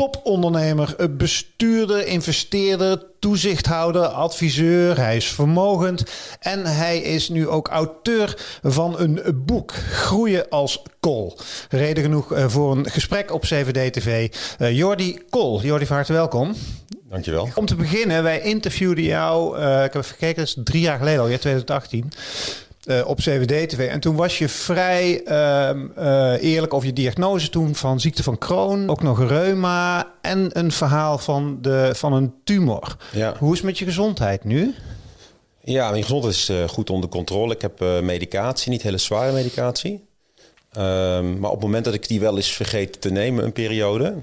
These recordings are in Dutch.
topondernemer, een bestuurder, investeerder, toezichthouder, adviseur. Hij is vermogend en hij is nu ook auteur van een boek, Groeien als Kool. Reden genoeg eh, voor een gesprek op CVD-TV. Uh, Jordi Kool. Jordi, van harte welkom. Dankjewel. Om te beginnen, wij interviewden jou, uh, ik heb even gekeken, dat is drie jaar geleden al, ja, 2018. Uh, op CWD-TV. En toen was je vrij uh, uh, eerlijk over je diagnose toen van ziekte van Crohn, ook nog reuma en een verhaal van, de, van een tumor. Ja. Hoe is het met je gezondheid nu? Ja, mijn gezondheid is uh, goed onder controle. Ik heb medicatie, niet hele zware medicatie. Ehm, maar op het moment dat ik die wel eens vergeet te nemen, een periode,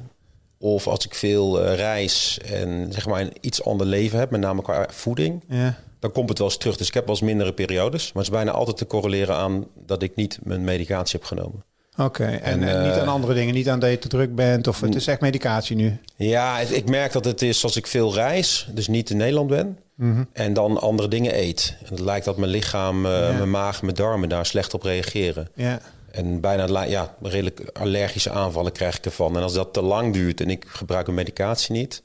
of als ik veel reis en zeg maar een iets ander leven heb, met name qua voeding, ja dan komt het wel eens terug. Dus ik heb wel eens mindere periodes. Maar het is bijna altijd te correleren aan dat ik niet mijn medicatie heb genomen. Oké, en, en uh, niet aan andere dingen, niet aan dat je te druk bent of het is echt medicatie nu? Ja, ik merk dat het is als ik veel reis, dus niet in Nederland ben, mm -hmm. en dan andere dingen eet. En het lijkt dat mijn lichaam, uh, ja. mijn maag, mijn darmen daar slecht op reageren. Ja. En bijna ja, redelijk allergische aanvallen krijg ik ervan. En als dat te lang duurt en ik gebruik mijn medicatie niet,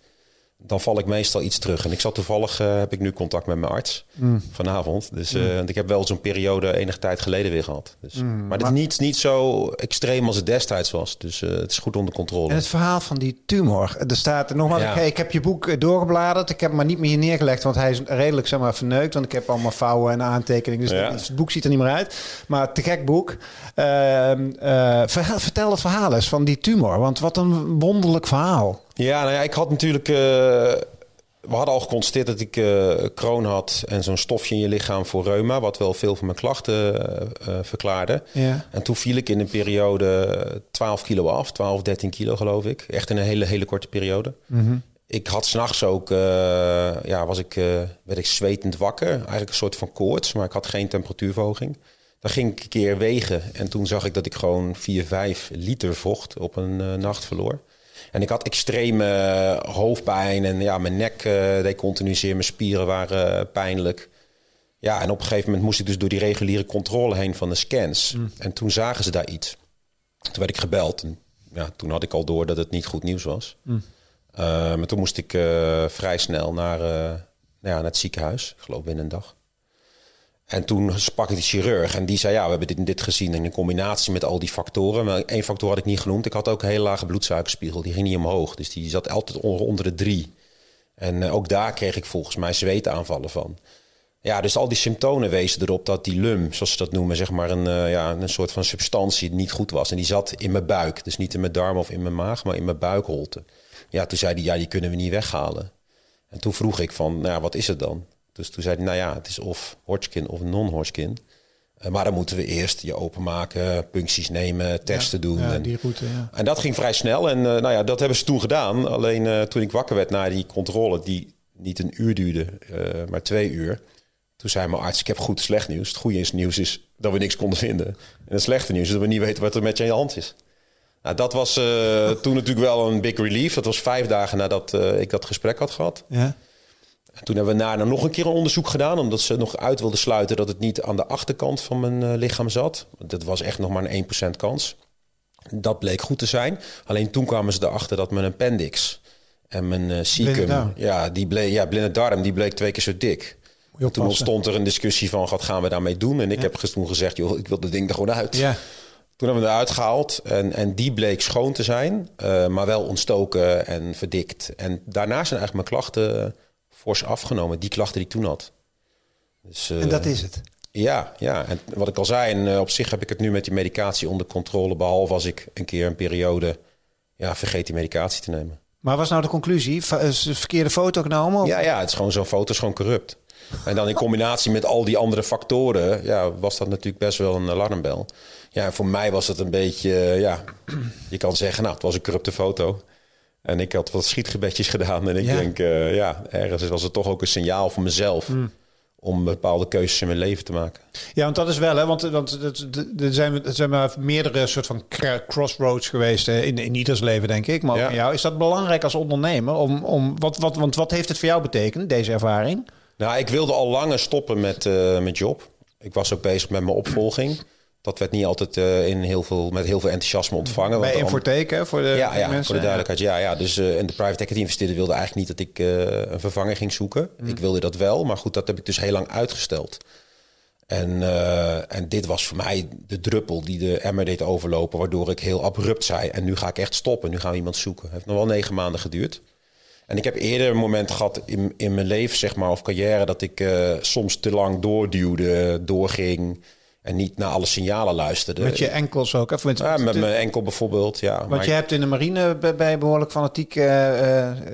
dan val ik meestal iets terug. En ik zat toevallig, uh, heb ik nu contact met mijn arts mm. vanavond. Dus uh, mm. ik heb wel zo'n periode enige tijd geleden weer gehad. Dus, mm. Maar het is niet, niet zo extreem als het destijds was. Dus uh, het is goed onder controle. En het verhaal van die tumor. Er staat nogmaals, ja. ik, ik, heb je boek doorgebladerd. Ik heb hem maar niet meer neergelegd, want hij is redelijk zeg maar, verneukt. Want ik heb allemaal vouwen en aantekeningen. Dus, ja. dus het boek ziet er niet meer uit. Maar te gek boek. Ehm, vertel het verhaal eens van die tumor. Want wat een wonderlijk verhaal. Ja, nou ja, ik had natuurlijk. Uh, we hadden al geconstateerd dat ik uh, kroon had en zo'n stofje in je lichaam voor reuma, wat wel veel van mijn klachten uh, verklaarde. Ja. En toen viel ik in een periode 12 kilo af, 12, 13 kilo geloof ik. Echt in een hele, hele korte periode. Mm -hmm. Ik had s'nachts ook, ja, was ik, werd ik zwetend wakker. Eigenlijk een soort van koorts, maar ik had geen temperatuurverhoging. Dan ging ik een keer wegen en toen zag ik dat ik gewoon 4, 5 liter vocht op een nacht verloor. En ik had extreme eh, hoofdpijn en ja, mijn nek uh, deed continu zeer, mijn spieren waren uh, pijnlijk. Ja, en op een gegeven moment moest ik dus door die reguliere controle heen van de scans. Mm. En toen zagen ze daar iets. Toen werd ik gebeld. En, ja, toen had ik al door dat het niet goed nieuws was. Mm. Uh, maar toen moest ik vrij snel naar, ja, naar het ziekenhuis. Ik geloof binnen een dag. En toen sprak ik de chirurg en die zei: Ja, we hebben dit en dit gezien. in combinatie met al die factoren. Maar één factor had ik niet genoemd. Ik had ook een hele lage bloedsuikerspiegel. Die ging niet omhoog. Dus die zat altijd onder, de drie. En uh, ook daar kreeg ik volgens mij zweetaanvallen van. Ja, dus al die symptomen wezen erop dat die lum, zoals ze dat noemen, zeg maar een, uh, ja, een soort van substantie niet goed was. En die zat in mijn buik. Dus niet in mijn darm of in mijn maag, maar in mijn buikholte. Ja, toen zei hij: Ja, die kunnen we niet weghalen. En toen vroeg ik van, nou, wat is het dan? Dus toen zei hij, nou ja, het is of Hodgkin of non-Hodgkin. Uh, maar dan moeten we eerst je openmaken, puncties nemen, testen doen. Ja, en, die route, ja. en dat ging vrij snel. En uh, nou ja, dat hebben ze toen gedaan. Alleen uh, toen ik wakker werd na die controle, die niet een uur duurde, maar twee uur. Toen zei mijn arts, ik heb goed slecht nieuws. Het goede nieuws is dat we niks konden vinden. En het slechte nieuws is dat we niet weten wat er met je in je hand is. Nou, dat was toen natuurlijk wel een big relief. Dat was vijf dagen nadat ik dat gesprek had gehad. Ja. En toen hebben we daarna nog een keer een onderzoek gedaan, omdat ze nog uit wilden sluiten dat het niet aan de achterkant van mijn uh, lichaam zat. Dat was echt nog maar een 1% kans. Dat bleek goed te zijn. Alleen toen kwamen ze erachter dat mijn appendix en mijn uh, cecum, ja, die bleek, ja, blinde darm, die bleek twee keer zo dik. Toen ontstond er een discussie van wat gaan we daarmee doen. En ik ja. heb toen gezegd, joh, ik wil de ding er gewoon uit. Ja. Toen hebben we eruit gehaald en, en die bleek schoon te zijn, uh, maar wel ontstoken en verdikt. En daarna zijn eigenlijk mijn klachten fors afgenomen, die klachten die ik toen had. Dus, uh, en dat is het? Ja, ja, en wat ik al zei, en, uh, op zich heb ik het nu met die medicatie onder controle, behalve als ik een keer een periode ja, vergeet die medicatie te nemen. Maar was nou de conclusie? Is de verkeerde foto genomen? Of? Ja, ja, het is gewoon zo'n foto is gewoon corrupt. En dan in combinatie met al die andere factoren, ja, was dat natuurlijk best wel een alarmbel. Ja, voor mij was het een beetje, ja, je kan zeggen, nou, het was een corrupte foto. En ik had wat schietgebedjes gedaan. En ik denk, uh, ja, ergens was het toch ook een signaal voor mezelf. Mm. om bepaalde keuzes in mijn leven te maken. Ja, want dat is wel, hè? Want, want er zijn, er zijn maar meerdere soort van crossroads geweest in, in ieders leven, denk ik. Maar ja. jou, is dat belangrijk als ondernemer? Om, om, wat, wat, want wat heeft het voor jou betekend, deze ervaring? Nou, ik wilde al langer stoppen met, uh, met job. Ik was ook bezig met mijn opvolging. Dat werd niet altijd uh, in heel veel, met heel veel enthousiasme ontvangen. Bij Infoteken voor de ja, ja, mensen? voor de duidelijkheid. Ja, ja. Dus uh, en de private equity investeerder wilde eigenlijk niet dat ik uh, een vervanger ging zoeken. Mm. Ik wilde dat wel, maar goed, dat heb ik dus heel lang uitgesteld. En, en dit was voor mij de druppel die de emmer deed overlopen, waardoor ik heel abrupt zei: En nu ga ik echt stoppen, nu gaan we iemand zoeken. Het heeft nog wel negen maanden geduurd. En ik heb eerder een moment gehad in, in mijn leven, zeg maar, of carrière, dat ik soms te lang doorduwde, doorging. En niet naar alle signalen luisterde. Met je enkels ook? Of met, ja, met mijn enkel bijvoorbeeld, ja. Want je hebt in de marine bij, behoorlijk fanatiek uh,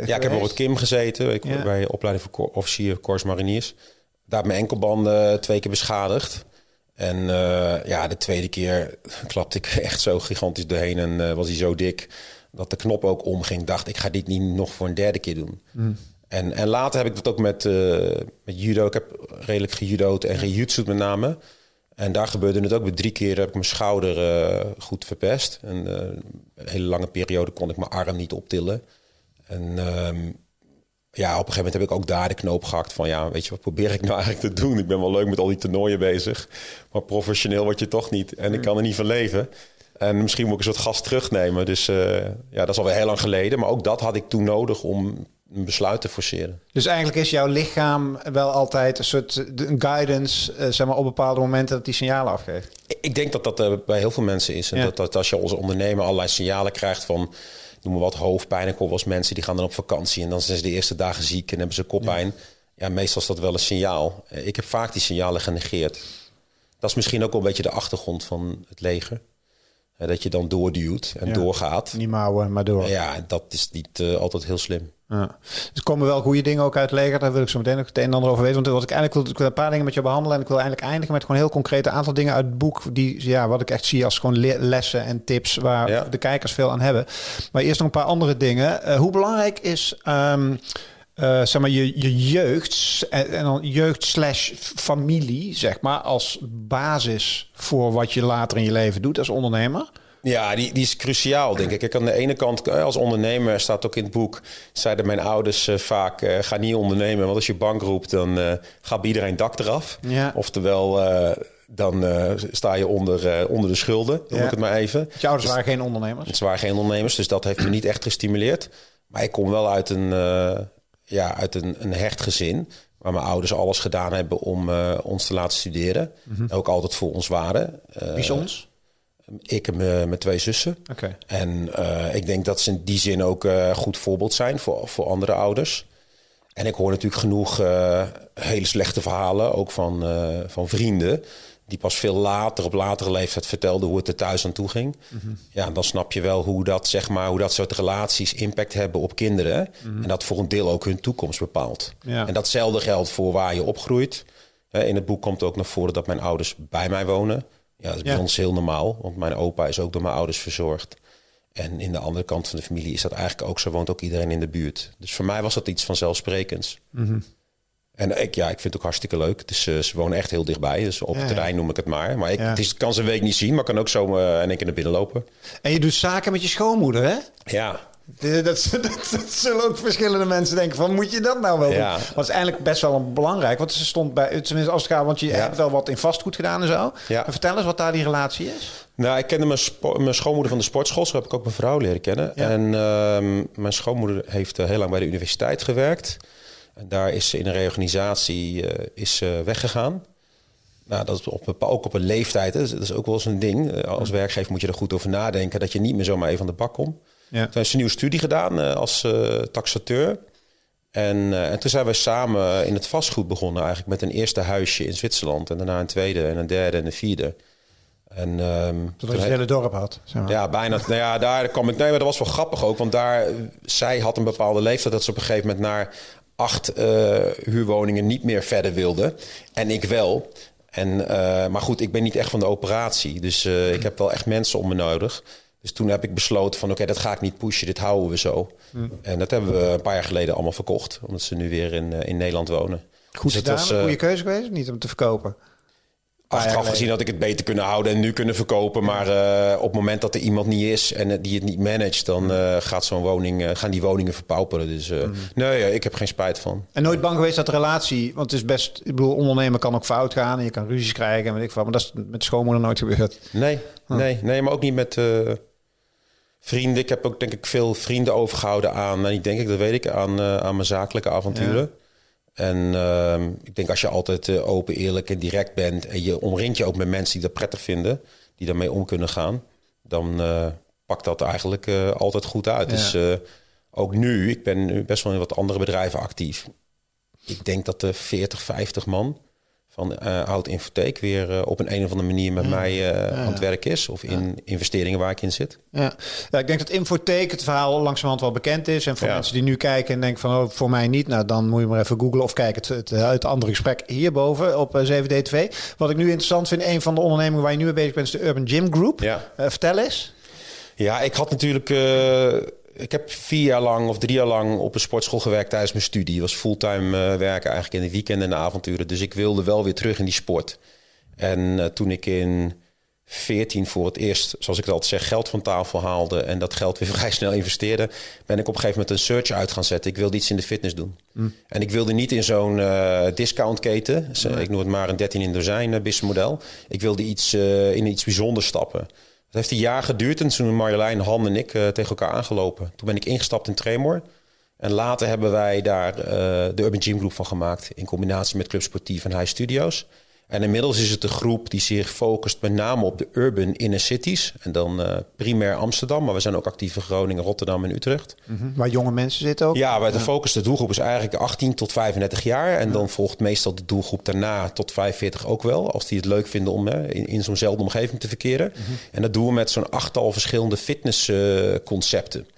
Ja, ik heb op het Kim gezeten. Ik ja. bij opleiding voor officier Corps Mariniers. Daar heb mijn enkelbanden twee keer beschadigd. En uh, ja, de tweede keer klapte ik echt zo gigantisch doorheen en uh, was hij zo dik dat de knop ook omging. Dacht ik ga dit niet nog voor een derde keer doen. Mm. En, en later heb ik dat ook met, met judo. Ik heb redelijk gejudo'd en gejutsu'd met name. En daar gebeurde het ook. Bij drie keer heb ik mijn schouder uh, goed verpest. En uh, een hele lange periode kon ik mijn arm niet optillen. En um, ja, op een gegeven moment heb ik ook daar de knoop gehakt van... ja, weet je, wat probeer ik nou eigenlijk te doen? Ik ben wel leuk met al die toernooien bezig. Maar professioneel word je toch niet. En ik kan er niet van leven. En misschien moet ik een soort gas terugnemen. Dus uh, ja, dat is alweer heel lang geleden. Maar ook dat had ik toen nodig om een besluit te forceren. Dus eigenlijk is jouw lichaam wel altijd een soort guidance, uh, zeg maar, op bepaalde momenten dat die signalen afgeeft? Ik denk dat dat uh, bij heel veel mensen is. En dat, dat als je als ondernemer allerlei signalen krijgt van, noem maar wat, hoofdpijn. Ik hoor wel eens mensen die gaan dan op vakantie en dan zijn ze de eerste dagen ziek en hebben ze koppijn. Ja. ja, meestal is dat wel een signaal. Uh, ik heb vaak die signalen genegeerd. Dat is misschien ook wel een beetje de achtergrond van het leger. dat je dan doorduwt en ja. doorgaat. Niet mouwen, maar door. Ja, dat is niet altijd heel slim. Ja. Dus er komen wel goede dingen ook uit leger. Daar wil ik zo meteen nog het een en ander over weten. Want wat ik eigenlijk wil, ik wil een paar dingen met je behandelen. En ik wil eigenlijk eindigen met gewoon heel concrete aantal dingen uit het boek. Die, ja, wat ik echt zie als gewoon lessen en tips waar ja. de kijkers veel aan hebben. Maar eerst nog een paar andere dingen. Uh, hoe belangrijk is... Um, uh, zeg maar, je, je jeugd en, en dan jeugd slash familie, zeg maar, als basis voor wat je later in je leven doet als ondernemer? Ja, die, die is cruciaal, denk ik. ik. Aan de ene kant, als ondernemer, staat ook in het boek... zeiden mijn ouders uh, vaak, uh, ga niet ondernemen... want als je bank roept, dan uh, gaat bij iedereen dak eraf. Ja. Oftewel, dan sta je onder, onder de schulden, noem ja. ik het maar even. Je ouders waren geen ondernemers? Ze waren geen ondernemers, dus dat heeft me niet echt gestimuleerd. Maar ik kom wel uit een, ja, uit een, een hecht gezin... waar mijn ouders alles gedaan hebben om ons te laten studeren. Mm -hmm. Ook altijd voor ons waren. Wie is ons? Ik en mijn twee zussen. Okay. En uh, ik denk dat ze in die zin ook een uh, goed voorbeeld zijn voor, voor andere ouders. En ik hoor natuurlijk genoeg uh, hele slechte verhalen, ook van, van vrienden. Die pas veel later, op latere leeftijd, vertelden hoe het er thuis aan toe ging. Mm -hmm. Ja, dan snap je wel hoe dat, zeg maar, hoe dat soort relaties impact hebben op kinderen. Mm -hmm. En dat voor een deel ook hun toekomst bepaalt. Ja. En datzelfde geldt voor waar je opgroeit. In het boek komt ook naar voren dat mijn ouders bij mij wonen. Ja, dat is bij ja. ons heel normaal, want mijn opa is ook door mijn ouders verzorgd. En in de andere kant van de familie is dat eigenlijk ook zo, woont ook iedereen in de buurt. Dus voor mij was dat iets vanzelfsprekends. Mm -hmm. En ik, ja, ik vind het ook hartstikke leuk. Dus uh, ze wonen echt heel dichtbij. Dus op ja, het terrein noem ik het maar. Maar ik, ja. het is, kan ze een week niet zien, maar kan ook zo uh, in één keer naar binnen lopen. En je doet zaken met je schoonmoeder, hè? Ja. Dat, dat, zullen ook verschillende mensen denken van, moet je dat nou wel doen? Ja. Maar het is eigenlijk best wel een belangrijk. Want ze stond bij, tenminste als het gaat, want je ja. hebt wel wat in vastgoed gedaan en zo. Ja. Maar vertel eens wat daar die relatie is. Nou, ik kende mijn, mijn schoonmoeder van de sportschool. Zo heb ik ook mijn vrouw leren kennen. En uh, mijn schoonmoeder heeft uh, heel lang bij de universiteit gewerkt. En daar is ze in een reorganisatie uh, is, weggegaan. Nou, dat is op, ook op een leeftijd. Hè. Dat is ook wel eens een ding. Als werkgever moet je er goed over nadenken... dat je niet meer zomaar even aan de bak komt. Ja. Toen heeft ze een nieuwe studie gedaan uh, als uh, taxateur. En, uh, en toen zijn we samen in het vastgoed begonnen, eigenlijk met een eerste huisje in Zwitserland. En daarna een tweede en een derde en een vierde. En, um, Totdat je het hele dorp had. Zeg maar. Ja, bijna. nou ja, daar kwam ik. Nee, maar dat was wel grappig ook. Want daar, zij had een bepaalde leeftijd dat ze op een gegeven moment naar acht huurwoningen niet meer verder wilde. En ik wel. En, maar goed, ik ben niet echt van de operatie. Dus ik heb wel echt mensen om me nodig. Dus toen heb ik besloten van oké, okay, dat ga ik niet pushen, dit houden we zo. Mm. En dat hebben we een paar jaar geleden allemaal verkocht, omdat ze nu weer in, uh, in Nederland wonen. Goed dus gedaan, was, goede keuze geweest, niet om te verkopen. Achteraf gezien had ik het beter kunnen houden en nu kunnen verkopen. Maar uh, op het moment dat er iemand niet is en die het niet managt, dan uh, gaat zo'n woning, gaan die woningen verpauperen. Dus mm. nee, ik heb geen spijt van. En nooit bang geweest dat de relatie, want het is best, ik bedoel, ondernemen kan ook fout gaan en je kan ruzies krijgen en weet ik wat. Maar dat is met schoonmoeder nooit gebeurd. Nee, nee, nee, maar ook niet met vrienden. Ik heb ook denk ik veel vrienden overgehouden aan, nou, niet denk ik, dat weet ik, aan, aan mijn zakelijke avonturen. Ja. En uh, ik denk als je altijd uh, open, eerlijk en direct bent en je omringt je ook met mensen die dat prettig vinden, die daarmee om kunnen gaan, dan uh, pakt dat eigenlijk altijd goed uit. Ja. Dus ook nu, ik ben nu best wel in wat andere bedrijven actief. Ik denk dat de 40, 50 man van uh, Oud Infotheek weer uh, op een, een of andere manier met mij uh, aan het werk is. Of in investeringen waar ik in zit. Ja. ja, ik denk dat Infotheek het verhaal langzamerhand wel bekend is. En voor mensen die nu kijken en denken van oh, voor mij niet. Nou, dan moet je maar even googlen of kijken het, het, het andere gesprek hierboven op 7D TV. Wat ik nu interessant vind, een van de ondernemingen waar je nu mee bezig bent, is de Urban Gym Group. Ja. vertel eens. Ja, ik had natuurlijk ik heb vier jaar lang of drie jaar lang op een sportschool gewerkt tijdens mijn studie. Het was fulltime uh, werken eigenlijk in de weekenden en de avonturen. Dus ik wilde wel weer terug in die sport. En uh, toen ik in 14 voor het eerst, zoals ik het altijd zeg, geld van tafel haalde en dat geld weer vrij snel investeerde, ben ik op een gegeven moment een search uit gaan zetten. Ik wilde iets in de fitness doen. Mm. En ik wilde niet in zo'n uh, discountketen, ik noem het maar een 13 in dozijn businessmodel. Ik wilde iets, in iets bijzonders stappen. Het heeft een jaar geduurd en toen Marjolein, Han en ik uh, tegen elkaar aangelopen. Toen ben ik ingestapt in Tremor. En later hebben wij daar uh, de Urban Gym Group van gemaakt. In combinatie met Club Sportief en High Studios. En inmiddels is het een groep die zich focust met name op de urban inner cities. En dan uh, primair Amsterdam, maar we zijn ook actief in Groningen, Rotterdam en Utrecht. Mm -hmm. Waar jonge mensen zitten ook? Ja, waar de focus, de doelgroep is eigenlijk 18 tot 35 jaar. En dan volgt meestal de doelgroep daarna tot 45 ook wel. Als die het leuk vinden om hè, in, in zo'nzelfde omgeving te verkeren. Mm -hmm. En dat doen we met zo'n achttal verschillende fitnessconcepten. Uh,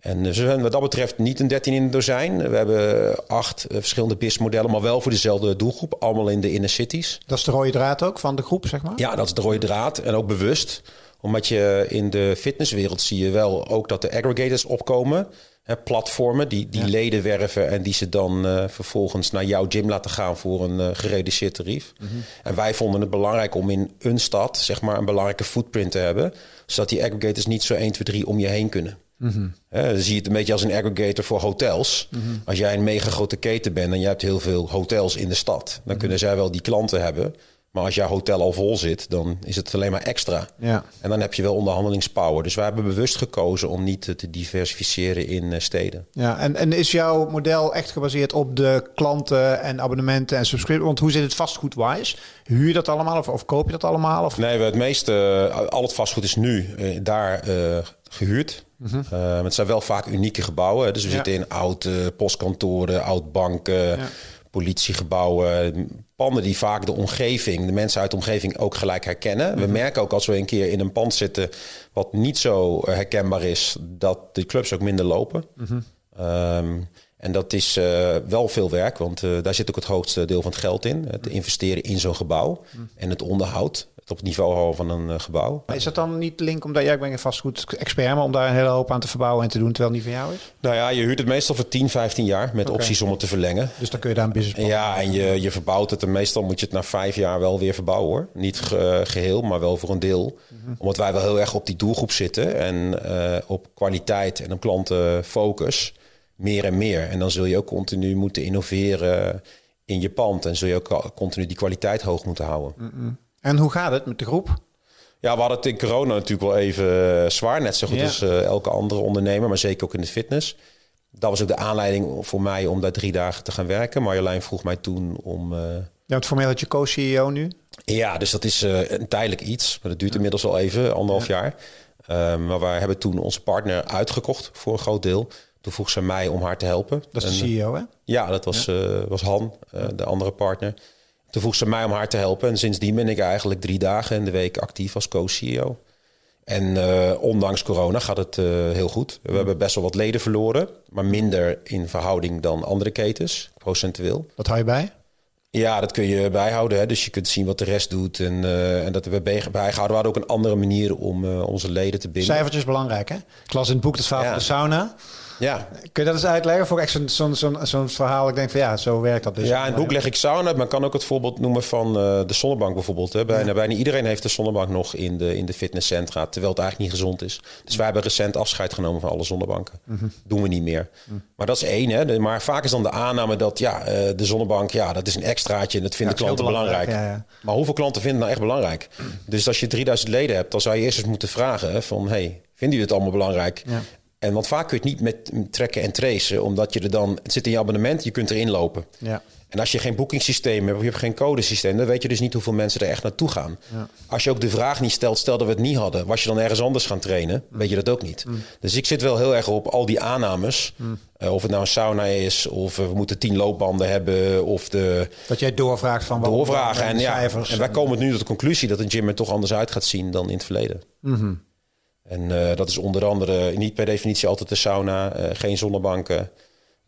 en we zijn wat dat betreft niet een 13 in het dozijn. We hebben acht eh, verschillende businessmodellen, maar wel voor dezelfde doelgroep. Allemaal in de inner cities. Dat is de rode draad ook van de groep, zeg maar? Ja, dat is de rode draad. En ook bewust. Omdat je in de fitnesswereld zie je wel ook dat de aggregators opkomen. Hè, platformen die, die leden werven en die ze dan uh, vervolgens naar jouw gym laten gaan voor een uh, gereduceerd tarief. Mm -hmm. En wij vonden het belangrijk om in een stad zeg maar, een belangrijke footprint te hebben. Zodat die aggregators niet zo 1, 2, 3 om je heen kunnen. Mm dan zie je het een beetje als een aggregator voor hotels. Mhm. Als jij een mega grote keten bent en je hebt heel veel hotels in de stad, dan mhm. kunnen zij wel die klanten hebben. Maar als jouw hotel al vol zit, dan is het alleen maar extra. Ja. En dan heb je wel onderhandelingspower. Dus wij hebben bewust gekozen om niet te diversificeren in eh, steden. Ja, en, en is jouw model echt gebaseerd op de klanten en abonnementen en subscripties? Want hoe zit het vastgoedwise? Huur je dat allemaal of, of koop je dat allemaal? Of? Nee, het meeste, uh, al het vastgoed is nu uh, daar uh, gehuurd. -hmm. het zijn wel vaak unieke gebouwen. Dus we ja. zitten in oude postkantoren, oud banken, ja. politiegebouwen. Panden die vaak de omgeving, de mensen uit de omgeving ook gelijk herkennen. We mhm. merken ook als we een keer in een pand zitten wat niet zo herkenbaar is, dat de clubs ook minder lopen. Mm -hmm. um, en dat is uh, wel veel werk, want uh, daar zit ook het grootste deel van het geld in. Het investeren in zo'n gebouw mhm. en het onderhoud op het niveau houden van een uh, gebouw. Maar is dat dan niet link omdat jij ja, ben een vastgoed-expert, maar om daar een hele hoop aan te verbouwen en te doen terwijl het niet van jou is? Nou ja, je huurt het meestal voor 10, 15 jaar met okay. opties om het te verlengen. Dus dan kun je daar een business Ja, en je, je verbouwt het en meestal moet je het na vijf jaar wel weer verbouwen hoor. Niet ge, geheel, maar wel voor een deel. Mm -hmm. Omdat wij wel heel erg op die doelgroep zitten en uh, op kwaliteit en op klantenfocus meer en meer. En dan zul je ook continu moeten innoveren in je pand en zul je ook continu die kwaliteit hoog moeten houden. Mm -mm. En hoe gaat het met de groep? Ja, we hadden het in corona natuurlijk wel even eh, zwaar. Net zo goed ja. als uh, elke andere ondernemer, maar zeker ook in de fitness. Dat was ook de aanleiding voor mij om daar drie dagen te gaan werken. Marjolein vroeg mij toen om... Uh... Ja, het formeel dat je co-CEO nu? Ja, dus dat is uh, een tijdelijk iets. Maar dat duurt inmiddels al even, anderhalf ja. jaar. Uh, maar wij hebben toen onze partner uitgekocht voor een groot deel. Toen vroeg ze mij om haar te helpen. Dat is de CEO, hè? Ja, dat was, was Han, de andere partner. Toen vroeg ze mij om haar te helpen. En sindsdien ben ik eigenlijk drie dagen in de week actief als co-CEO. En uh, ondanks corona gaat het uh, heel goed. We hebben best wel wat leden verloren, maar minder in verhouding dan andere ketens, procentueel. Wat hou je bij? Ja, dat kun je bijhouden. Hè? Dus je kunt zien wat de rest doet. En, uh, en dat we bijgehouden. We hadden ook een andere manier om onze leden te binden. Cijfertjes belangrijk, hè? Ik las in het boek Het Verhaal ja. van de Sauna. Ja. Kun je dat eens uitleggen? Voor echt zo'n zo'n zo'n verhaal. Ik denk van ja, zo werkt dat dus. Ja, in het boek leg ik sauna uit. Maar kan ook het voorbeeld noemen van uh, de zonnebank bijvoorbeeld. Hè. Bijna, bijna iedereen heeft de zonnebank nog in de, in de fitnesscentra. Terwijl het eigenlijk niet gezond is. Dus wij hebben recent afscheid genomen van alle zonnebanken. Mm Doen we niet meer. Mm. Maar dat is één. Hè. Maar vaak is dan de aanname dat ja, uh, de zonnebank, ja, dat is een extraatje. En dat vinden ja, klanten belangrijk. belangrijk. Ja, maar hoeveel klanten vinden het nou echt belangrijk? Dus als je 3000 leden hebt, dan zou je eerst eens moeten vragen van... Hey, vinden jullie het allemaal belangrijk? En want vaak kun je het niet met trekken en tracen, omdat je er dan, het zit in je abonnement, je kunt erin lopen. Ja. En als je geen boekingssysteem hebt, of je hebt geen codesysteem, dan weet je dus niet hoeveel mensen er echt naartoe gaan. Ja. Als je ook de vraag niet stelt, stel dat we het niet hadden, was je dan ergens anders gaan trainen, weet je dat ook niet. Mm. Dus ik zit wel heel erg op al die aannames. Mm. Uh, of het nou een sauna is, of we moeten tien loopbanden hebben, of de... Dat jij doorvraagt van... Doorvragen, en, ja, en wij komen nu tot de conclusie dat een gym er toch anders uit gaat zien dan in het verleden. Mm -hmm. En uh, dat is onder andere niet per definitie altijd de sauna, uh, geen zonnebanken,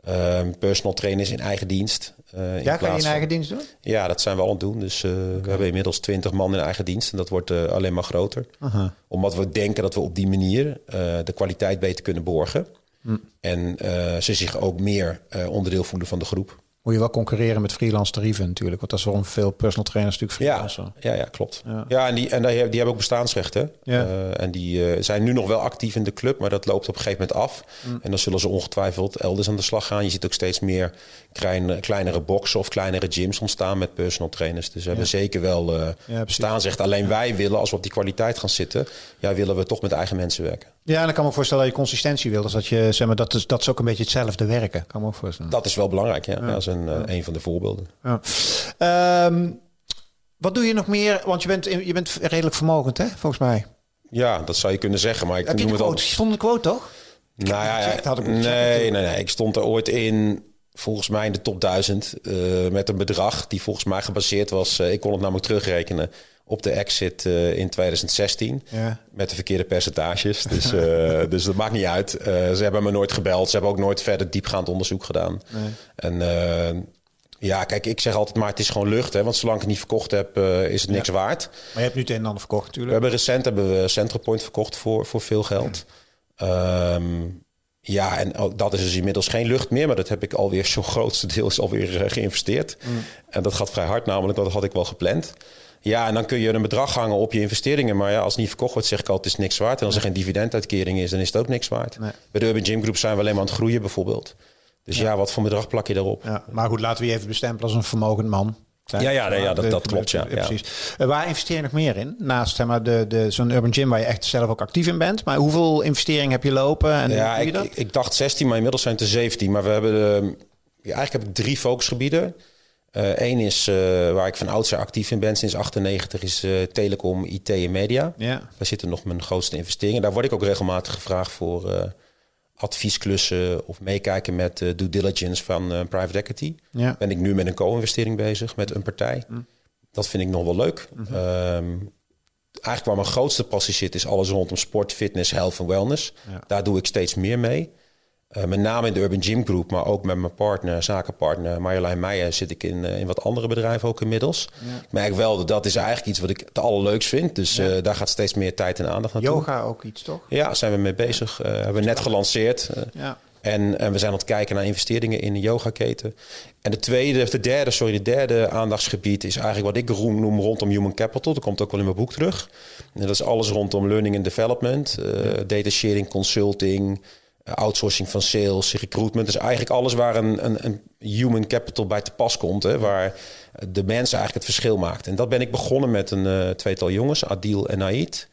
uh, personal trainers in eigen dienst. Ja, kan je in eigen dienst doen? Ja, dat zijn we al aan het doen. Dus okay. we hebben inmiddels 20 man in eigen dienst en dat wordt alleen maar groter. Aha. Omdat we denken dat we op die manier de kwaliteit beter kunnen borgen. Hm. En ze zich ook meer onderdeel voelen van de groep moet je wel concurreren met freelance tarieven natuurlijk. Want dat is waarom veel personal trainers natuurlijk freelancen. Ja, ja, ja klopt. Ja. ja, en, die, en die, hebben ook bestaansrechten. Ja. Uh, en die uh, zijn nu nog wel actief in de club, maar dat loopt op een gegeven moment af. Mm. En dan zullen ze ongetwijfeld elders aan de slag gaan. Je ziet ook steeds meer klein, kleinere boxen of kleinere gyms ontstaan met personal trainers. Dus we hebben zeker wel uh, bestaansrecht. Alleen wij willen, als we op die kwaliteit gaan zitten, ja, willen we toch met eigen mensen werken. Ja, en dan kan me voorstellen dat je consistentie wil. Dus dat je, zeg maar, dat is, dat is ook een beetje hetzelfde werken. Kan me ook voorstellen. Dat is wel belangrijk, ja. Dat is een, uh, een van de voorbeelden. Ja. Um, wat doe je nog meer? Want je bent, je bent redelijk vermogend, hè, volgens mij. Ja, dat zou je kunnen zeggen. Maar ik Heb noem je het al. Stond een quote, toch? Nou ja, ja had ik nee, nee, nee. Ik stond er ooit in volgens mij in de top 1000 uh, met een bedrag die volgens mij gebaseerd was. Uh, ik kon het namelijk terugrekenen op de exit uh, in 2016 ja. met de verkeerde percentages. Dus, dus dat maakt niet uit. ze hebben me nooit gebeld. Ze hebben ook nooit verder diepgaand onderzoek gedaan. Nee. En ja, kijk, ik zeg altijd maar het is gewoon lucht. Hè, want zolang ik het niet verkocht heb, is het niks waard. Maar je hebt nu het een en ander verkocht natuurlijk. We hebben recent hebben we Centropoint verkocht voor, voor veel geld. Um, ja, en dat is dus inmiddels geen lucht meer, maar dat heb ik alweer zo'n grootste deel is alweer uh, geïnvesteerd. Mm. En dat gaat vrij hard, namelijk, dat had ik wel gepland. Ja, en dan kun je een bedrag hangen op je investeringen. Maar ja, als het niet verkocht wordt, zeg ik altijd, het is niks waard. En als er geen dividenduitkering is, dan is het ook niks waard. Bij de Urban Gym Group zijn we alleen maar aan het groeien bijvoorbeeld. Dus ja, wat voor bedrag plak je daarop? Ja, maar goed, laten we je even bestempelen als een vermogend man. Ja, ja, ja, dat, dat klopt. Ja, precies. Uh, waar investeer je nog meer in? Naast zeg maar, de, de, zo'n urban gym waar je echt zelf ook actief in bent. Maar hoeveel investeringen heb je lopen? En ja, ik, ik, ik, dacht 16, maar inmiddels zijn het er 17. Maar we hebben de, ja, eigenlijk heb ik drie focusgebieden. Eén uh, is uh, waar ik van oudsher actief in ben sinds 98 is telecom, IT en media. Ja. Daar zitten nog mijn grootste investeringen. Daar word ik ook regelmatig gevraagd voor adviesklussen of meekijken met uh, due diligence van uh, private equity. Ja. Ben ik nu met een co-investering bezig met een partij. Mm. Dat vind ik nog wel leuk. Mm -hmm. um, eigenlijk waar mijn grootste passie zit is alles rondom sport, fitness, health en wellness. Ja. Daar doe ik steeds meer mee. Uh, met name in de Urban Gym Group, maar ook met mijn partner, zakenpartner Marjolein Meijer zit ik in, uh, in wat andere bedrijven ook inmiddels. Ja. Ik merk wel dat dat is eigenlijk iets wat ik het allerleukst vind. Dus ja. uh, daar gaat steeds meer tijd en aandacht naartoe. Yoga ook iets, toch? Ja, zijn we mee bezig. hebben we net gelanceerd. ja. En, en, we zijn aan het kijken naar investeringen in de yogaketen. En de tweede, of de derde, sorry, de derde aandachtsgebied is eigenlijk wat ik noem rondom human capital. Dat komt ook wel in mijn boek terug. En dat is alles rondom learning and development, data sharing, consulting, eh, outsourcing van sales, recruitment. Dus eigenlijk alles waar een, een, een human capital bij te pas komt. Hè, waar de mensen eigenlijk het verschil maakt. En dat ben ik begonnen met een uh, tweetal jongens, Adil en Naid.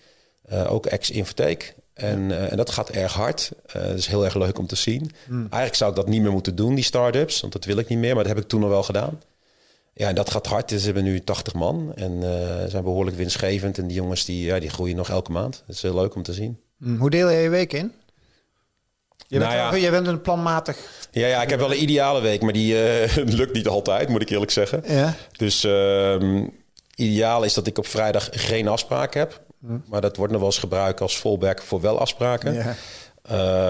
Uh, ook ex-Infotheek. En, uh, en, dat gaat erg hard. Dat is heel erg leuk om te zien. Hmm. Eigenlijk zou ik dat niet meer moeten doen, die start-ups. Want dat wil ik niet meer, maar dat heb ik toen nog wel gedaan. Ja, en dat gaat hard. Dus ze hebben nu 80 man en zijn behoorlijk winstgevend. En die jongens die, ja, die groeien nog elke maand. Dat is heel leuk om te zien. Hmm. Hoe deel je je week in? Je bent, nou ja. je bent een planmatig. Ja, ja, ik heb wel een ideale week, maar die uh, lukt niet altijd, moet ik eerlijk zeggen. Ja. Dus uh, ideaal is dat ik op vrijdag geen afspraak heb. Hm. Maar dat wordt nog wel eens gebruikt als fallback voor wel afspraken. Ja.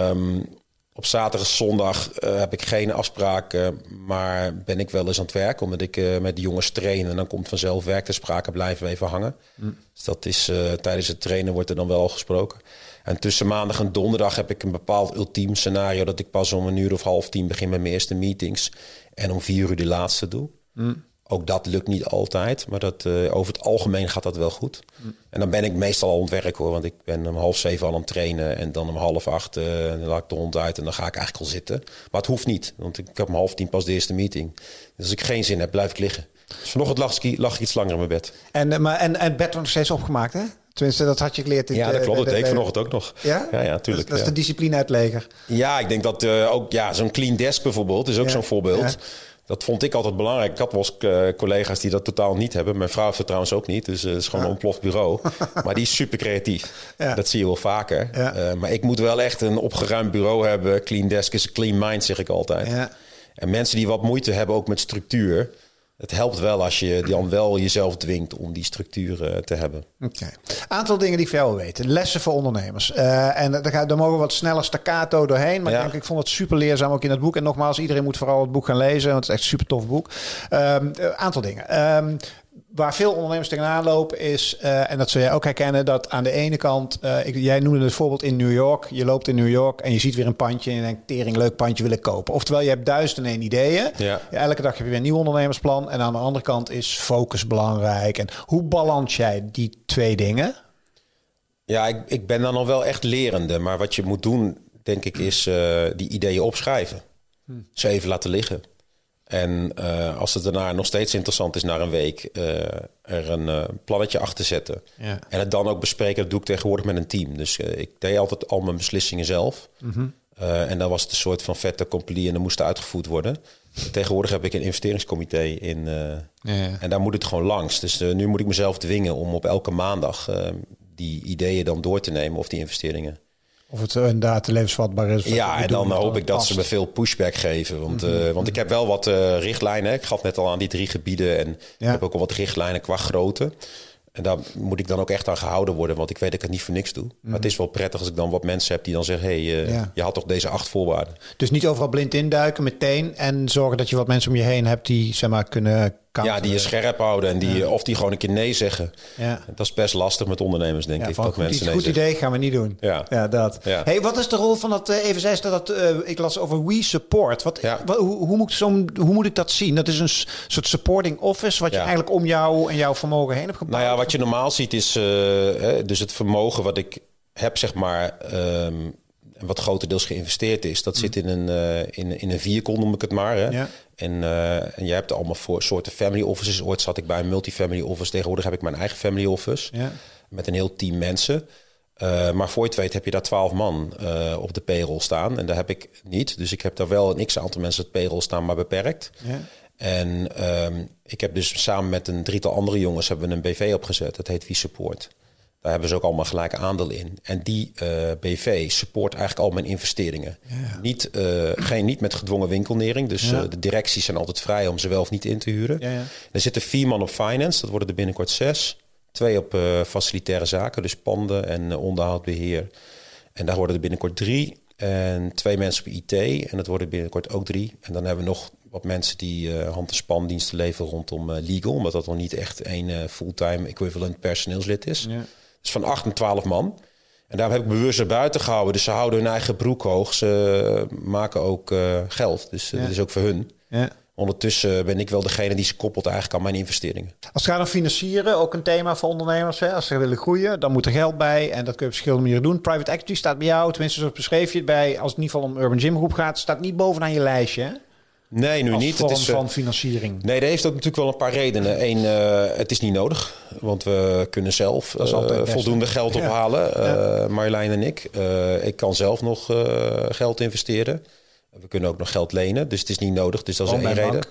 Um, op zaterdag en zondag uh, heb ik geen afspraken, maar ben ik wel eens aan het werk. Omdat ik uh, met de jongens train en dan komt vanzelf werk. De spraken blijven even hangen. Hm. Dus dat is tijdens het trainen wordt er dan wel gesproken. En tussen maandag en donderdag heb ik een bepaald ultiem scenario dat ik pas om een uur of half tien begin met mijn eerste meetings en om vier uur de laatste doe. Mm. Ook dat lukt niet altijd, maar dat, uh, over het algemeen gaat dat wel goed. Mm. En dan ben ik meestal al aan het werk hoor, want ik ben om half zeven al aan het trainen en dan om half acht uh, dan laat ik de hond uit en dan ga ik eigenlijk al zitten. Maar het hoeft niet, want ik heb om half tien pas de eerste meeting. Dus als ik geen zin heb, blijf ik liggen. Dus vanochtend lag ik, lag ik iets langer in mijn bed. En, eh, maar, en, en het bed wordt nog steeds opgemaakt hè? Tenminste, dat had je geleerd. ja, dat klopt. Dat deed ik vanochtend ook nog. Ja? Ja, ja tuurlijk. Dat, is de discipline uit leger. Ja, ik denk dat uh, ook ja, zo'n clean desk bijvoorbeeld is ook zo'n voorbeeld. Dat vond ik altijd belangrijk. Ik had wel eens uh, collega's die dat totaal niet hebben. Mijn vrouw heeft het trouwens ook niet. Dus uh, het is gewoon een ontploft bureau. maar die is super creatief. Dat zie je wel vaker. maar ik moet wel echt een opgeruimd bureau hebben. Clean desk is clean mind, zeg ik altijd. En mensen die wat moeite hebben ook met structuur het helpt wel als je dan wel jezelf dwingt om die structuren eh, te hebben. Oké. Aantal dingen die ik veel weten. Lessen voor ondernemers. Uh, en daar, daar mogen we wat sneller staccato doorheen. Maar ik, denk, ik vond het super leerzaam ook in het boek. En nogmaals, iedereen moet vooral het boek gaan lezen. Want het is echt een super tof boek. Um, aantal dingen. Um, waar veel ondernemers tegenaan lopen is, uh, en dat zul jij ook herkennen, dat aan de ene kant, uh, ik, jij noemde het voorbeeld in New York. Je loopt in New York en je ziet weer een pandje en je denkt, tering, leuk pandje wil ik kopen. Oftewel, je hebt duizend en één ideeën. Ja. elke dag heb je weer een nieuw ondernemersplan. En aan de andere kant is focus belangrijk. En hoe balans jij die twee dingen? Ja, ik, ik ben dan nog wel echt lerende. Maar wat je moet doen, denk ik, is uh, die ideeën opschrijven. Hm. Ze even laten liggen. En uh, als het daarna nog steeds interessant is na een week, uh, er een uh, plannetje achter zetten. Ja. En het dan ook bespreken, dat doe ik tegenwoordig met een team. Dus ik deed altijd al mijn beslissingen zelf. Mm -hmm. en dan was het een soort van vette compagnie en dan moest uitgevoerd worden. Tegenwoordig heb ik een investeringscomité in. Ja, ja. En daar moet het gewoon langs. Dus nu moet ik mezelf dwingen om op elke maandag die ideeën dan door te nemen of die investeringen. Of het inderdaad levensvatbaar is. Ja, en dan hoop ik dat ze me veel pushback geven. Want, mm -hmm. want ik heb wel wat uh, richtlijnen. Ik gaf net al aan die drie gebieden. En ja. ik heb ook al wat richtlijnen qua grootte. En daar moet ik dan ook echt aan gehouden worden, want ik weet dat ik het niet voor niks doe. Maar het is wel prettig als ik dan wat mensen heb die dan zeggen: hé, hey, uh, je had toch deze acht voorwaarden. Dus niet overal blind induiken meteen en zorgen dat je wat mensen om je heen hebt die zeg maar kunnen ja, die je scherp houden en die, of die gewoon een keer nee zeggen. Ja. Dat is best lastig met ondernemers, denk ik. Dat goed, mensen nee goed idee gaan we niet doen. Ja, ja dat. Hey, wat is de rol van dat, uh, even zei dat, uh, ik las over We Support. Wat, hoe, hoe, moet zo'n, hoe moet ik dat zien? Dat is een soort supporting office wat je eigenlijk om jou en jouw vermogen heen hebt gebouwd? Nou ja, wat je normaal ziet is uh, dus het vermogen wat ik heb, zeg maar... Um, wat grotendeels geïnvesteerd is, dat mm. zit in een, uh, in, in een vierkon, noem ik het maar. Hè? Ja. En, uh, en jij hebt allemaal voor soorten family offices. Ooit zat ik bij een multifamily office. Tegenwoordig heb ik mijn eigen family office. Ja. Met een heel team mensen. Uh, maar voor je het weet heb je daar twaalf man uh, op de payroll staan. En daar heb ik niet. Dus ik heb daar wel een x-aantal mensen op payroll staan, maar beperkt. Ja. En um, ik heb dus samen met een drietal andere jongens hebben we een BV opgezet. Dat heet Wie Support. Daar hebben ze ook allemaal gelijk aandeel in. En die uh, BV support eigenlijk al mijn investeringen. Ja. Niet, uh, geen, niet met gedwongen winkelnering. Dus ja. uh, de directies zijn altijd vrij om ze wel of niet in te huren. Ja, er zitten vier man op finance, dat worden er binnenkort zes. Twee op facilitaire zaken, dus panden en onderhoudbeheer. En daar worden er binnenkort drie. En twee mensen op IT. En dat worden binnenkort ook drie. En dan hebben we nog wat mensen die hand- en spandiensten leveren rondom legal. Omdat dat nog niet echt een fulltime equivalent personeelslid is. Is van 8 en 12 man. En daar heb ik bewust buiten gehouden. Dus ze houden hun eigen broek hoog. Ze maken ook uh, geld. Dus uh, dat is ook voor hun. Ja. Ondertussen ben ik wel degene die ze koppelt eigenlijk aan mijn investeringen. Als het gaat om financieren, ook een thema voor ondernemers. Hè? Als ze willen groeien, dan moet er geld bij. En dat kun je op verschillende manieren doen. Private equity staat bij jou, tenminste zo beschreef je het bij... als het in ieder geval om Urban Gym Groep gaat... staat niet bovenaan je lijstje, hè? Nee, nu niet. Vorm het is van eh, financiering. Nee, dat heeft ook natuurlijk wel een paar redenen. Eén, uh, het is niet nodig, want we kunnen zelf uh, voldoende geld ophalen. Ja. Marjolein en ik. ik kan zelf nog geld investeren. We kunnen ook nog geld lenen, dus het is niet nodig. Dus dat is één reden.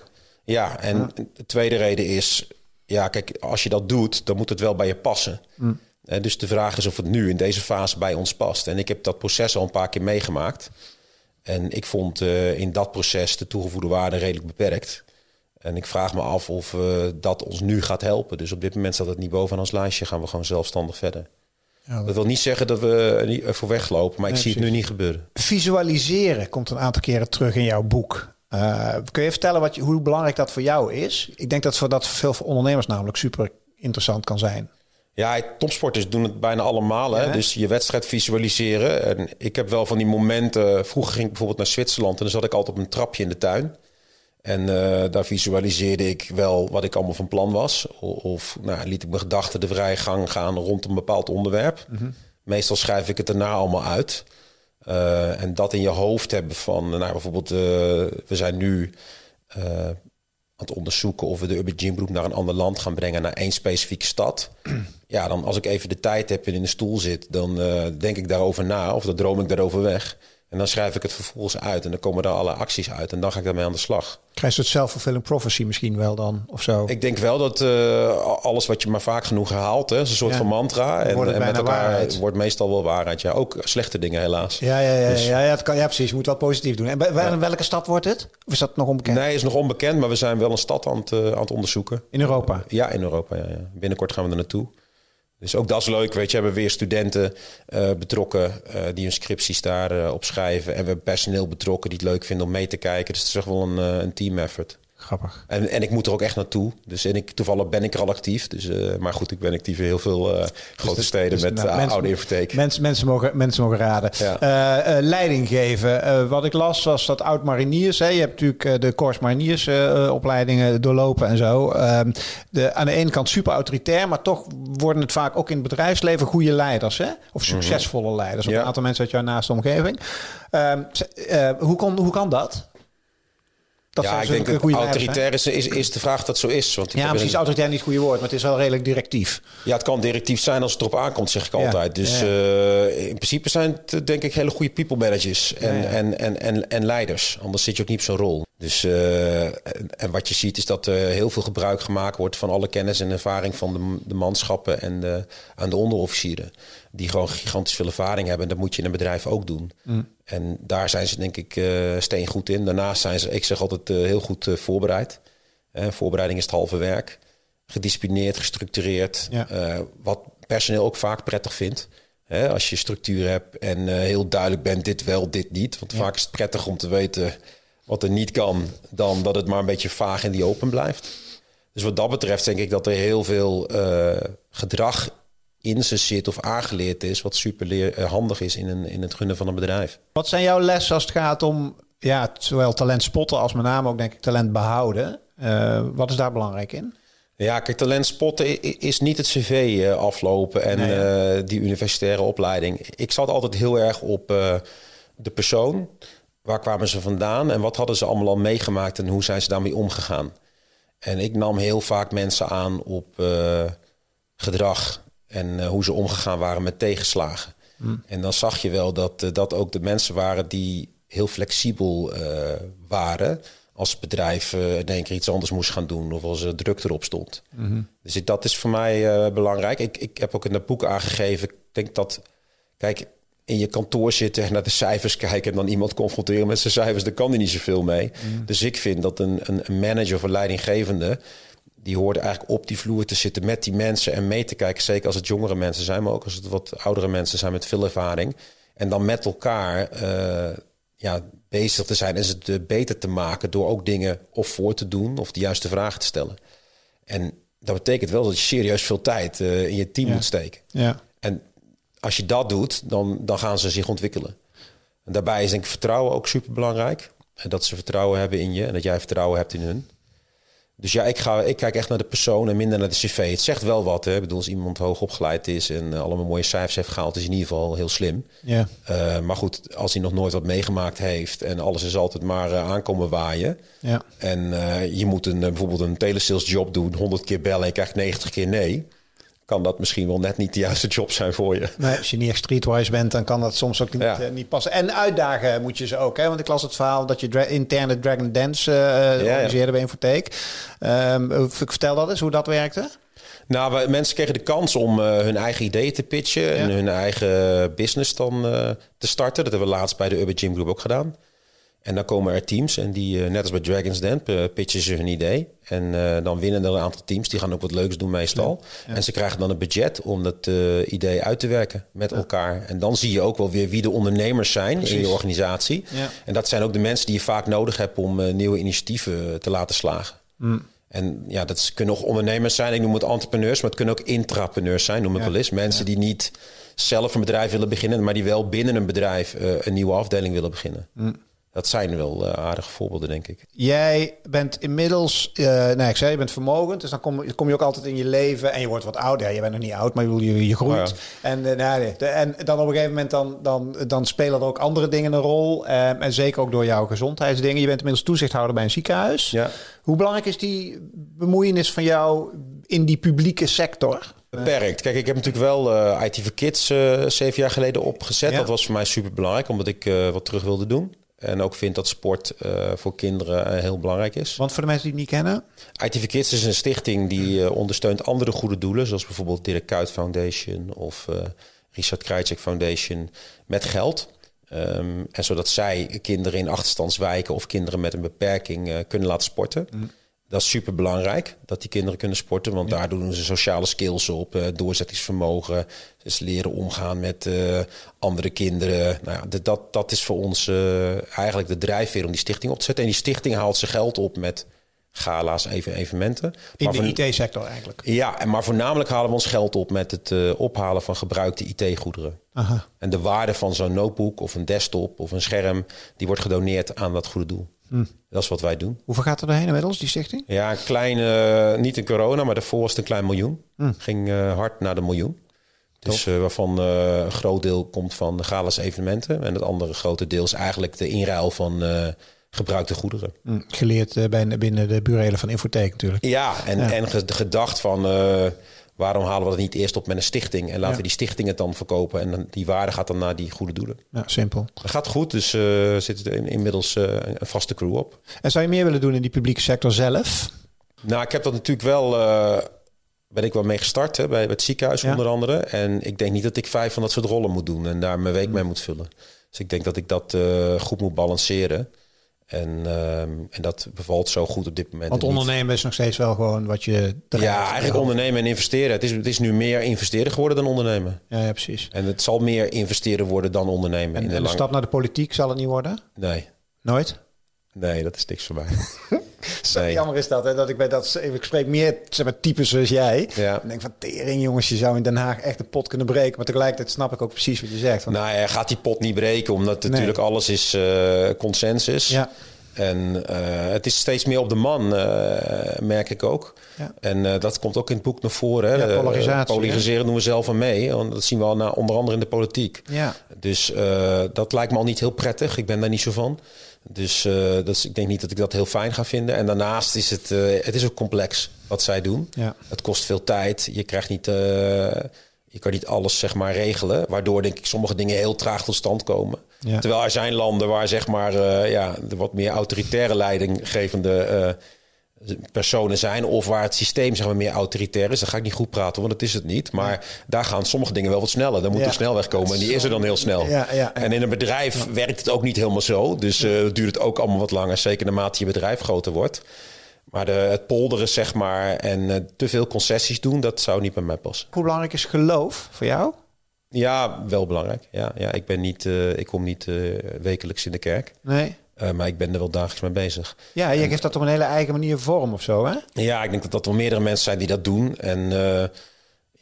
Ja, en de tweede reden is, ja, kijk, als je dat doet, dan moet het wel bij je passen. Mm. dus de vraag is of het nu in deze fase bij ons past. En ik heb dat proces al een paar keer meegemaakt. En ik vond uh, in dat proces de toegevoegde waarde redelijk beperkt. En ik vraag me af of uh, dat ons nu gaat helpen. Dus op dit moment staat het niet bovenaan ons lijstje. Gaan we gewoon zelfstandig verder. Ja, dat... wil niet zeggen dat we niet voor weglopen, maar ik zie het nu niet gebeuren. Visualiseren komt een aantal keren terug in jouw boek. Uh, kun je vertellen wat je, hoe belangrijk dat voor jou is? Ik denk dat voor dat veel voor ondernemers namelijk super interessant kan zijn. Ja, topsporters doen het bijna allemaal. Hè? Dus je wedstrijd visualiseren. En ik heb wel van die momenten. Vroeger ging ik bijvoorbeeld naar Zwitserland en dan zat ik altijd op een trapje in de tuin. En uh, daar visualiseerde ik wel wat ik allemaal van plan was. Of, nou, liet ik mijn gedachten de vrije gang gaan rond een bepaald onderwerp. Mm Meestal schrijf ik het daarna allemaal uit. Uh, en dat in je hoofd hebben van, nou bijvoorbeeld, uh, we zijn nu aan het onderzoeken of we de Urban Gym Group naar een ander land gaan brengen, naar één specifieke stad. Ja, dan als ik even de tijd heb en in de stoel zit, dan uh, denk ik daarover na of dan droom ik daarover weg. En dan schrijf ik het vervolgens uit en dan komen er alle acties uit en dan ga ik daarmee aan de slag. Krijg je het self-fulfilling prophecy misschien wel dan of zo? Ik denk wel dat uh, alles wat je maar vaak genoeg herhaalt, hè, is een soort van mantra. En, en met elkaar waarheid. wordt meestal wel waarheid. Ja, ook slechte dingen helaas. Ja, ja, ja, dus, ja, ja, het kan, ja precies. Je moet wel positief doen. En bij, ja. welke stad wordt het? Of is dat nog onbekend? Nee, is nog onbekend, maar we zijn wel een stad aan het, uh, aan het onderzoeken. In Europa? ja, in Europa. Ja, ja. Binnenkort gaan we er naartoe. Dus ook dat is leuk. Weet je, hebben we weer studenten uh, betrokken uh, die hun scripties daar uh, op schrijven. En we hebben personeel betrokken die het leuk vinden om mee te kijken. Dus het is echt wel een, een team effort. Grappig. En, en ik moet er ook echt naartoe. Dus en ik, toevallig ben ik er al actief. Dus, uh, maar goed, ik ben actief in heel veel uh, grote dus steden dus, met nou, uh, mensen, oude infotheek. Mensen, mensen, mogen, mensen mogen raden. Ja. leiding geven. wat ik las was dat oud-mariniers... Hè, je hebt natuurlijk de Corps Mariniers opleidingen doorlopen en zo. Ehm, de, aan de ene kant super autoritair... maar toch worden het vaak ook in het bedrijfsleven goede leiders. Hè? Of succesvolle mm -hmm. leiders. Of ja. een aantal mensen uit jouw naaste omgeving. Ehm, hoe, kon, hoe kan dat? Dat ja, ik denk dat autoritair is, is, is de vraag dat zo is. Want ja, precies. Een... Autoritair niet het goede woord, maar het is wel redelijk directief. Ja, het kan directief zijn als het erop aankomt, zeg ik ja. altijd. Dus ja. uh, in principe zijn het denk ik hele goede people managers en, en, en, en, en, leiders. Anders zit je ook niet op zo'n rol. Dus, uh, en wat je ziet is dat er heel veel gebruik gemaakt wordt van alle kennis en ervaring van de, de manschappen en de, aan de onderofficieren. Die gewoon gigantisch veel ervaring hebben. En dat moet je in een bedrijf ook doen. Mm. En daar zijn ze denk ik uh, steen goed in. Daarnaast zijn ze, ik zeg altijd, uh, heel goed uh, voorbereid. voorbereiding is het halve werk. Gedisciplineerd, gestructureerd. Ja. wat personeel ook vaak prettig vindt. Hè, als je structuur hebt en heel duidelijk bent, dit wel, dit niet. Want ja. vaak is het prettig om te weten wat er niet kan, dan dat het maar een beetje vaag in die open blijft. Dus wat dat betreft denk ik dat er heel veel gedrag in ze zit of aangeleerd is, wat super leer, handig is in, een, in het gunnen van een bedrijf. Wat zijn jouw lessen als het gaat om ja, zowel talent spotten als met name ook denk ik talent behouden? Uh, wat is daar belangrijk in? Ja, kijk, talent spotten is niet het cv uh, aflopen en nee, uh, die universitaire opleiding. Ik zat altijd heel erg op de persoon. Waar kwamen ze vandaan en wat hadden ze allemaal al meegemaakt en hoe zijn ze daarmee omgegaan? En ik nam heel vaak mensen aan op gedrag en uh, hoe ze omgegaan waren met tegenslagen. Mm. En dan zag je wel dat uh, dat ook de mensen waren die heel flexibel uh, waren. Als bedrijf in één keer iets anders moest gaan doen of als er druk erop stond. Mm -hmm. Dus ik, dat is voor mij belangrijk. Ik, ik heb ook in dat boek aangegeven. Ik denk dat, kijk, in je kantoor zitten en naar de cijfers kijken en dan iemand confronteren met zijn cijfers, daar kan hij niet zoveel mee. Mm. Dus ik vind dat een, een manager of een leidinggevende die hoorde eigenlijk op die vloer te zitten met die mensen en mee te kijken. Zeker als het jongere mensen zijn, maar ook als het wat oudere mensen zijn met veel ervaring. En dan met elkaar uh, ja, bezig te zijn en ze het beter te maken door ook dingen of voor te doen of de juiste vragen te stellen. En dat betekent wel dat je serieus veel tijd uh, in je team ja. moet steken. Ja. En als je dat doet, dan, dan gaan ze zich ontwikkelen. En daarbij is denk ik vertrouwen ook super belangrijk. En dat ze vertrouwen hebben in je en dat jij vertrouwen hebt in hun. Dus ja, ik, ga, ik kijk echt naar de persoon en minder naar de cv. Het zegt wel wat. Hè? Ik bedoel, als iemand hoog opgeleid is en uh, allemaal mooie cijfers heeft gehaald, is in ieder geval heel slim. Ja. Uh, maar goed, als hij nog nooit wat meegemaakt heeft en alles is altijd maar uh, aankomen waaien. Ja. En je moet een, bijvoorbeeld een telesales job doen, 100 keer bellen en je krijgt 90 keer nee kan dat misschien wel net niet de juiste job zijn voor je. Nee, als je niet echt streetwise bent, dan kan dat soms ook niet, ja. uh, niet passen. En uitdagen moet je ze ook. Hè? Want ik las het verhaal dat je dra interne Dragon Dance uh, ja, organiseerde ja. bij Infotheek. Um, vertel dat eens, hoe dat werkte. Nou, we, mensen kregen de kans om uh, hun eigen idee te pitchen... En hun eigen business dan te starten. Dat hebben we laatst bij de Urban Gym Group ook gedaan. En dan komen er teams en die, net als bij Dragon's Den, pitchen ze hun idee. En uh, dan winnen er een aantal teams. Die gaan ook wat leuks doen meestal. Ja. En ze krijgen dan een budget om dat uh, idee uit te werken met ja. elkaar. En dan zie je ook wel weer wie de ondernemers zijn Precies. in je organisatie. En dat zijn ook de mensen die je vaak nodig hebt om uh, nieuwe initiatieven te laten slagen. Mm. En ja, dat kunnen ook ondernemers zijn. Ik noem het entrepreneurs, maar het kunnen ook intrapreneurs zijn, noem ik wel eens. Mensen die niet zelf een bedrijf willen beginnen, maar die wel binnen een bedrijf een nieuwe afdeling willen beginnen. Mm dat zijn wel uh, aardige voorbeelden, denk ik. Jij bent inmiddels, uh, nou ik zei, je bent vermogend, dus dan kom, kom je ook altijd in je leven en je wordt wat ouder. Ja, je bent nog niet oud, maar je, je groeit. En, uh, nou, en dan op een gegeven moment dan, dan, dan spelen er ook andere dingen een rol. en zeker ook door jouw gezondheidsdingen. Je bent inmiddels toezichthouder bij een ziekenhuis. Ja. Hoe belangrijk is die bemoeienis van jou in die publieke sector? Beperkt. Kijk, ik heb natuurlijk wel IT for Kids zeven jaar geleden opgezet. Dat was voor mij super belangrijk, omdat ik wat terug wilde doen. En ook vind dat sport uh, voor kinderen uh, heel belangrijk is. Want voor de mensen die het niet kennen? ITV Kids is een stichting die uh, ondersteunt andere goede doelen. Zoals bijvoorbeeld Dirk Kuyt Foundation of Richard Krajcek Foundation met geld. Um, en zodat zij kinderen in achterstandswijken of kinderen met een beperking kunnen laten sporten. Mm. Dat is super belangrijk dat die kinderen kunnen sporten, want daar doen ze sociale skills op, uh, doorzettingsvermogen, dus leren omgaan met uh, andere kinderen. Nou ja, dat, dat is voor ons uh, eigenlijk de drijfveer om die stichting op te zetten. En die stichting haalt zijn geld op met gala's, even evenementen. In maar de IT-sector eigenlijk? Ja, en maar voornamelijk halen we ons geld op met het ophalen van gebruikte IT-goederen. En de waarde van zo'n notebook of een desktop of een scherm, die wordt gedoneerd aan dat goede doel. Hm. Dat is wat wij doen. Hoeveel gaat er doorheen inmiddels, die stichting? Ja, een kleine, niet in corona, maar daarvoor was het een klein miljoen. Hm. Ging uh, hard naar de miljoen. Dus uh, waarvan uh, een groot deel komt van de Galas evenementen. En het andere grote deel is eigenlijk de inruil van gebruikte goederen. Hm. Geleerd binnen de burelen van Infotheek natuurlijk. Ja, en, ja. en gedacht van waarom halen we dat niet eerst op met een stichting en laten we die stichting het dan verkopen en die waarde gaat dan naar die goede doelen. Ja, simpel. Dat gaat goed, dus uh, zit er inmiddels uh, een vaste crew op. En zou je meer willen doen in die publieke sector zelf? Nou, ik heb dat natuurlijk wel, uh, ben ik wel mee gestart hè, bij, het ziekenhuis onder andere. En ik denk niet dat ik vijf van dat soort rollen moet doen en daar mijn week mee moet vullen. Dus ik denk dat ik dat goed moet balanceren. En, um, en dat bevalt zo goed op dit moment. Want ondernemen is nog steeds wel gewoon wat je. Ja, eigenlijk ondernemen en investeren. Het is, het is nu meer investeren geworden dan ondernemen. Ja, ja precies. En het zal meer investeren worden dan ondernemen. En, in de, en de stap naar de politiek zal het niet worden? Nee. Nooit? Nee, dat is niks voor mij. Zo nee. jammer is dat, hè, dat ik bij dat ik spreek meer zeg maar, types zoals jij. Ja. En denk van tering, jongens, je zou in Den Haag echt de pot kunnen breken. Maar tegelijkertijd snap ik ook precies wat je zegt. Want... Nou, hij gaat die pot niet breken, omdat nee. natuurlijk alles is uh, consensus. Ja. En uh, het is steeds meer op de man, uh, merk ik ook. Ja. En uh, dat komt ook in het boek naar voren. Hè. Ja, polarisatie. polariseren doen we zelf aan mee. Want dat zien we al na, onder andere in de politiek. Ja. Dus dat lijkt me al niet heel prettig. Ik ben daar niet zo van. Dus dat is, ik denk niet dat ik dat heel fijn ga vinden. En daarnaast is het, het is ook complex wat zij doen. Ja. Het kost veel tijd. Je krijgt niet je kan niet alles zeg maar regelen, waardoor denk ik sommige dingen heel traag tot stand komen. Terwijl er zijn landen waar zeg maar ja, de wat meer autoritaire leidinggevende personen zijn of waar het systeem zeg maar meer autoritair is. Dan ga ik niet goed praten, want dat is het niet. Maar daar gaan sommige dingen wel wat sneller. Dan moet ja. er snelweg komen en die is er dan heel snel. En in een bedrijf werkt het ook niet helemaal zo. Dus uh, duurt het ook allemaal wat langer, zeker naarmate je bedrijf groter wordt. Maar de, het polderen, zeg maar, en uh, te veel concessies doen, dat zou niet bij mij passen. Hoe belangrijk is geloof voor jou? Ja, wel belangrijk. Ja, ja ik, ben niet, uh, ik kom niet wekelijks in de kerk. Nee. Maar ik ben er wel dagelijks mee bezig. Ja, je geeft dat op een hele eigen manier vorm of zo, hè? Ja, ik denk dat dat wel meerdere mensen zijn die dat doen. En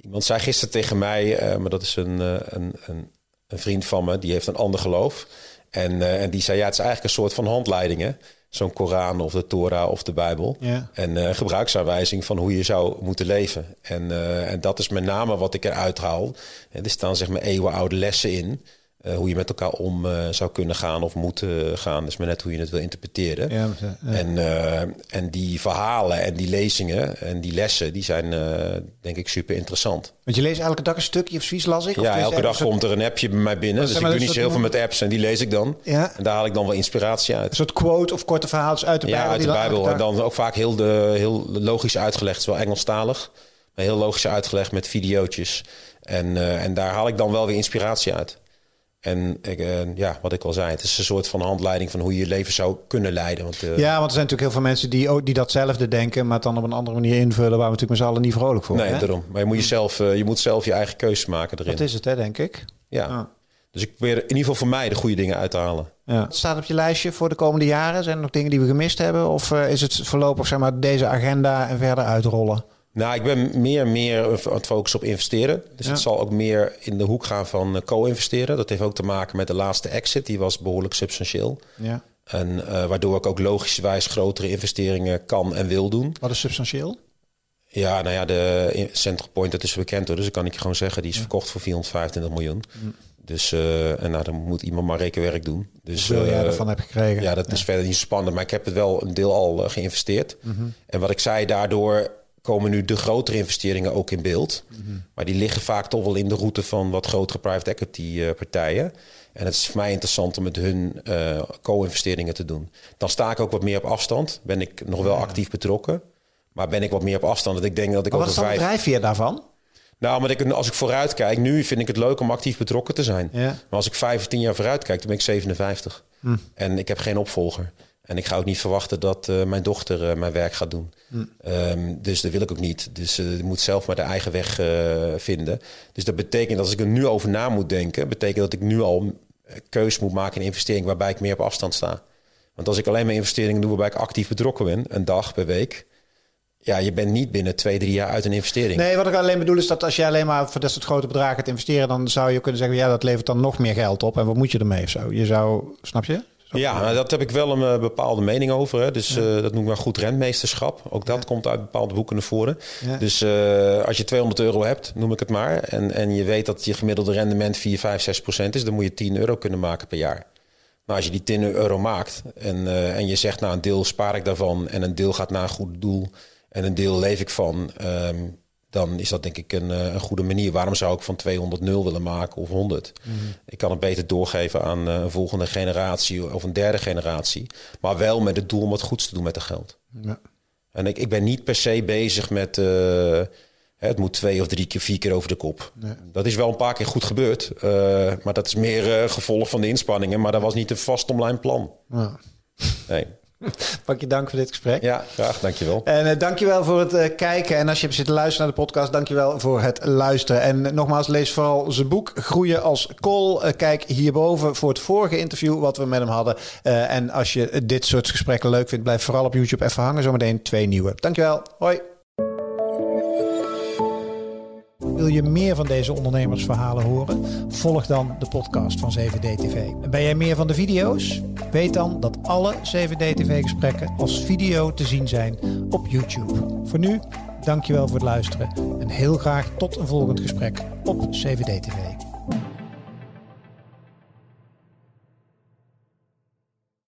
iemand zei gisteren tegen mij, maar dat is een, een, een, een, vriend van me, die heeft een ander geloof. En, en die zei, ja, het is eigenlijk een soort van handleidingen zo'n Koran of de Torah of de Bijbel. Ja. En gebruiksaanwijzing van hoe je zou moeten leven. En, en dat is met name wat ik eruit haal. En er staan zeg maar eeuwenoude lessen in. Uh, hoe je met elkaar om zou kunnen gaan of moeten gaan. Dus maar net hoe je het wil interpreteren. Ja, ja. En, en die verhalen en die lezingen en die lessen, die zijn denk ik super interessant. Want je leest elke dag een stukje of zoiets las ik? Ja, elke dag komt er een appje bij mij binnen. Dus ik doe niet zo heel veel met apps en die lees ik dan. Ja. En daar haal ik dan wel inspiratie uit. Een soort quote of korte verhaaltjes uit de Bijbel? Ja, uit de Bijbel. En dan ook vaak heel, de, heel logisch uitgelegd. Wel Engelstalig. Maar heel logisch uitgelegd met videootjes. En, en daar haal ik dan wel weer inspiratie uit. En ik, uh, ja, wat ik al zei, het is een soort van handleiding van hoe je je leven zou kunnen leiden. Want, uh, ja, want er zijn natuurlijk heel veel mensen die, die datzelfde denken, maar het dan op een andere manier invullen, waar we natuurlijk met z'n allen niet vrolijk voor Nee, hè? daarom. Maar je moet, jezelf, uh, je moet zelf je eigen keuze maken erin. Dat is het, hè, denk ik. Ja. Ah. Dus ik probeer in ieder geval voor mij de goede dingen uit te halen. Ja. Het staat op je lijstje voor de komende jaren. Zijn er nog dingen die we gemist hebben? Of uh, is het voorlopig zeg maar, deze agenda en verder uitrollen? Nou, ik ben meer meer aan het focussen op investeren. Dus het zal ook meer in de hoek gaan van eh, co-investeren. Dat heeft ook te maken met de laatste exit. Die was behoorlijk substantieel. Ja. En uh, waardoor ik ook logischerwijs grotere investeringen kan en wil doen. Wat is substantieel? Ja, nou ja, de Central Point, dat is bekend hoor. Dus ik kan ik je gewoon zeggen, die is verkocht voor 425 miljoen. Mm. Dus uh, en nou, dan moet iemand maar rekenwerk doen. Dus Hoeveel jij ervan hebt gekregen? Ja, dat is verder niet spannend. Maar ik heb het wel een deel al geïnvesteerd. Mm -hmm. En wat ik zei, daardoor komen nu de grotere investeringen ook in beeld. Maar die liggen vaak toch wel in de route van wat grotere private equity uh, partijen. En het is voor mij interessant om met hun uh, co-investeringen te doen. Dan sta ik ook wat meer op afstand. Ben ik nog wel actief betrokken. Maar ben ik wat meer op afstand. Dat ik denk dat ik maar wat is vijf... drijfveer daarvan? Nou, maar ik, als ik vooruit kijk, nu vind ik het leuk om actief betrokken te zijn. Ja. Maar als ik vijf of tien jaar vooruit kijk, dan ben ik 57. Hm. En ik heb geen opvolger. En ik ga ook niet verwachten dat uh, mijn dochter uh, mijn werk gaat doen. Hm. Um, dus dat wil ik ook niet. Dus uh, moet zelf maar de eigen weg vinden. Dus dat betekent dat als ik er nu over na moet denken, betekent dat ik nu al keus moet maken in investering waarbij ik meer op afstand sta. Want als ik alleen maar investeringen doe waarbij ik actief betrokken ben, een dag per week, ja, je bent niet binnen twee, drie jaar uit een investering. Nee, wat ik alleen bedoel is dat als je alleen maar voor dat soort grote bedragen gaat investeren, dan zou je kunnen zeggen, ja, dat levert dan nog meer geld op. En wat moet je ermee of zo? Je zou, snap je? Ja, nou, dat heb ik wel een uh, bepaalde mening over. Hè. Dus uh, dat noem ik maar goed rentmeesterschap. Ook dat komt uit bepaalde boeken naar voren. Ja. Dus uh, als je 200 euro hebt, noem ik het maar. En, en je weet dat je gemiddelde rendement 4, 5, 6 procent is. Dan moet je 10 euro kunnen maken per jaar. Nou, als je die 10 euro maakt en, en je zegt, nou een deel spaar ik daarvan. En een deel gaat naar een goed doel. En een deel leef ik van. Um, dan is dat denk ik een, een, goede manier. Waarom zou ik van 200 0 willen maken of 100? Mm -hmm. Ik kan het beter doorgeven aan een volgende generatie of een derde generatie. Maar wel met het doel om wat goeds te doen met het geld. Ja. En ik, ik ben niet per se bezig met... Uh, het moet twee of drie keer, vier keer over de kop. Nee. Dat is wel een paar keer goed gebeurd. Uh, maar dat is meer uh, gevolg van de inspanningen. Maar dat was niet een vast online plan. Ja. Nee. Pak je dank voor dit gesprek. Ja, graag. Dankjewel. En uh, dankjewel voor het uh, kijken. En als je hebt zitten luisteren naar de podcast, dankjewel voor het luisteren. En nogmaals, lees vooral zijn boek Groeien als Kool. Kijk hierboven voor het vorige interview wat we met hem hadden. en als je dit soort gesprekken leuk vindt, blijf vooral op YouTube even hangen. Zometeen twee nieuwe. Dankjewel. Hoi. Wil je meer van deze ondernemersverhalen horen? Volg dan de podcast van 7D-TV. En ben jij meer van de video's? Weet dan dat alle 7D-TV-gesprekken als video te zien zijn op YouTube. Voor nu, dankjewel voor het luisteren en heel graag tot een volgend gesprek op 7D-TV.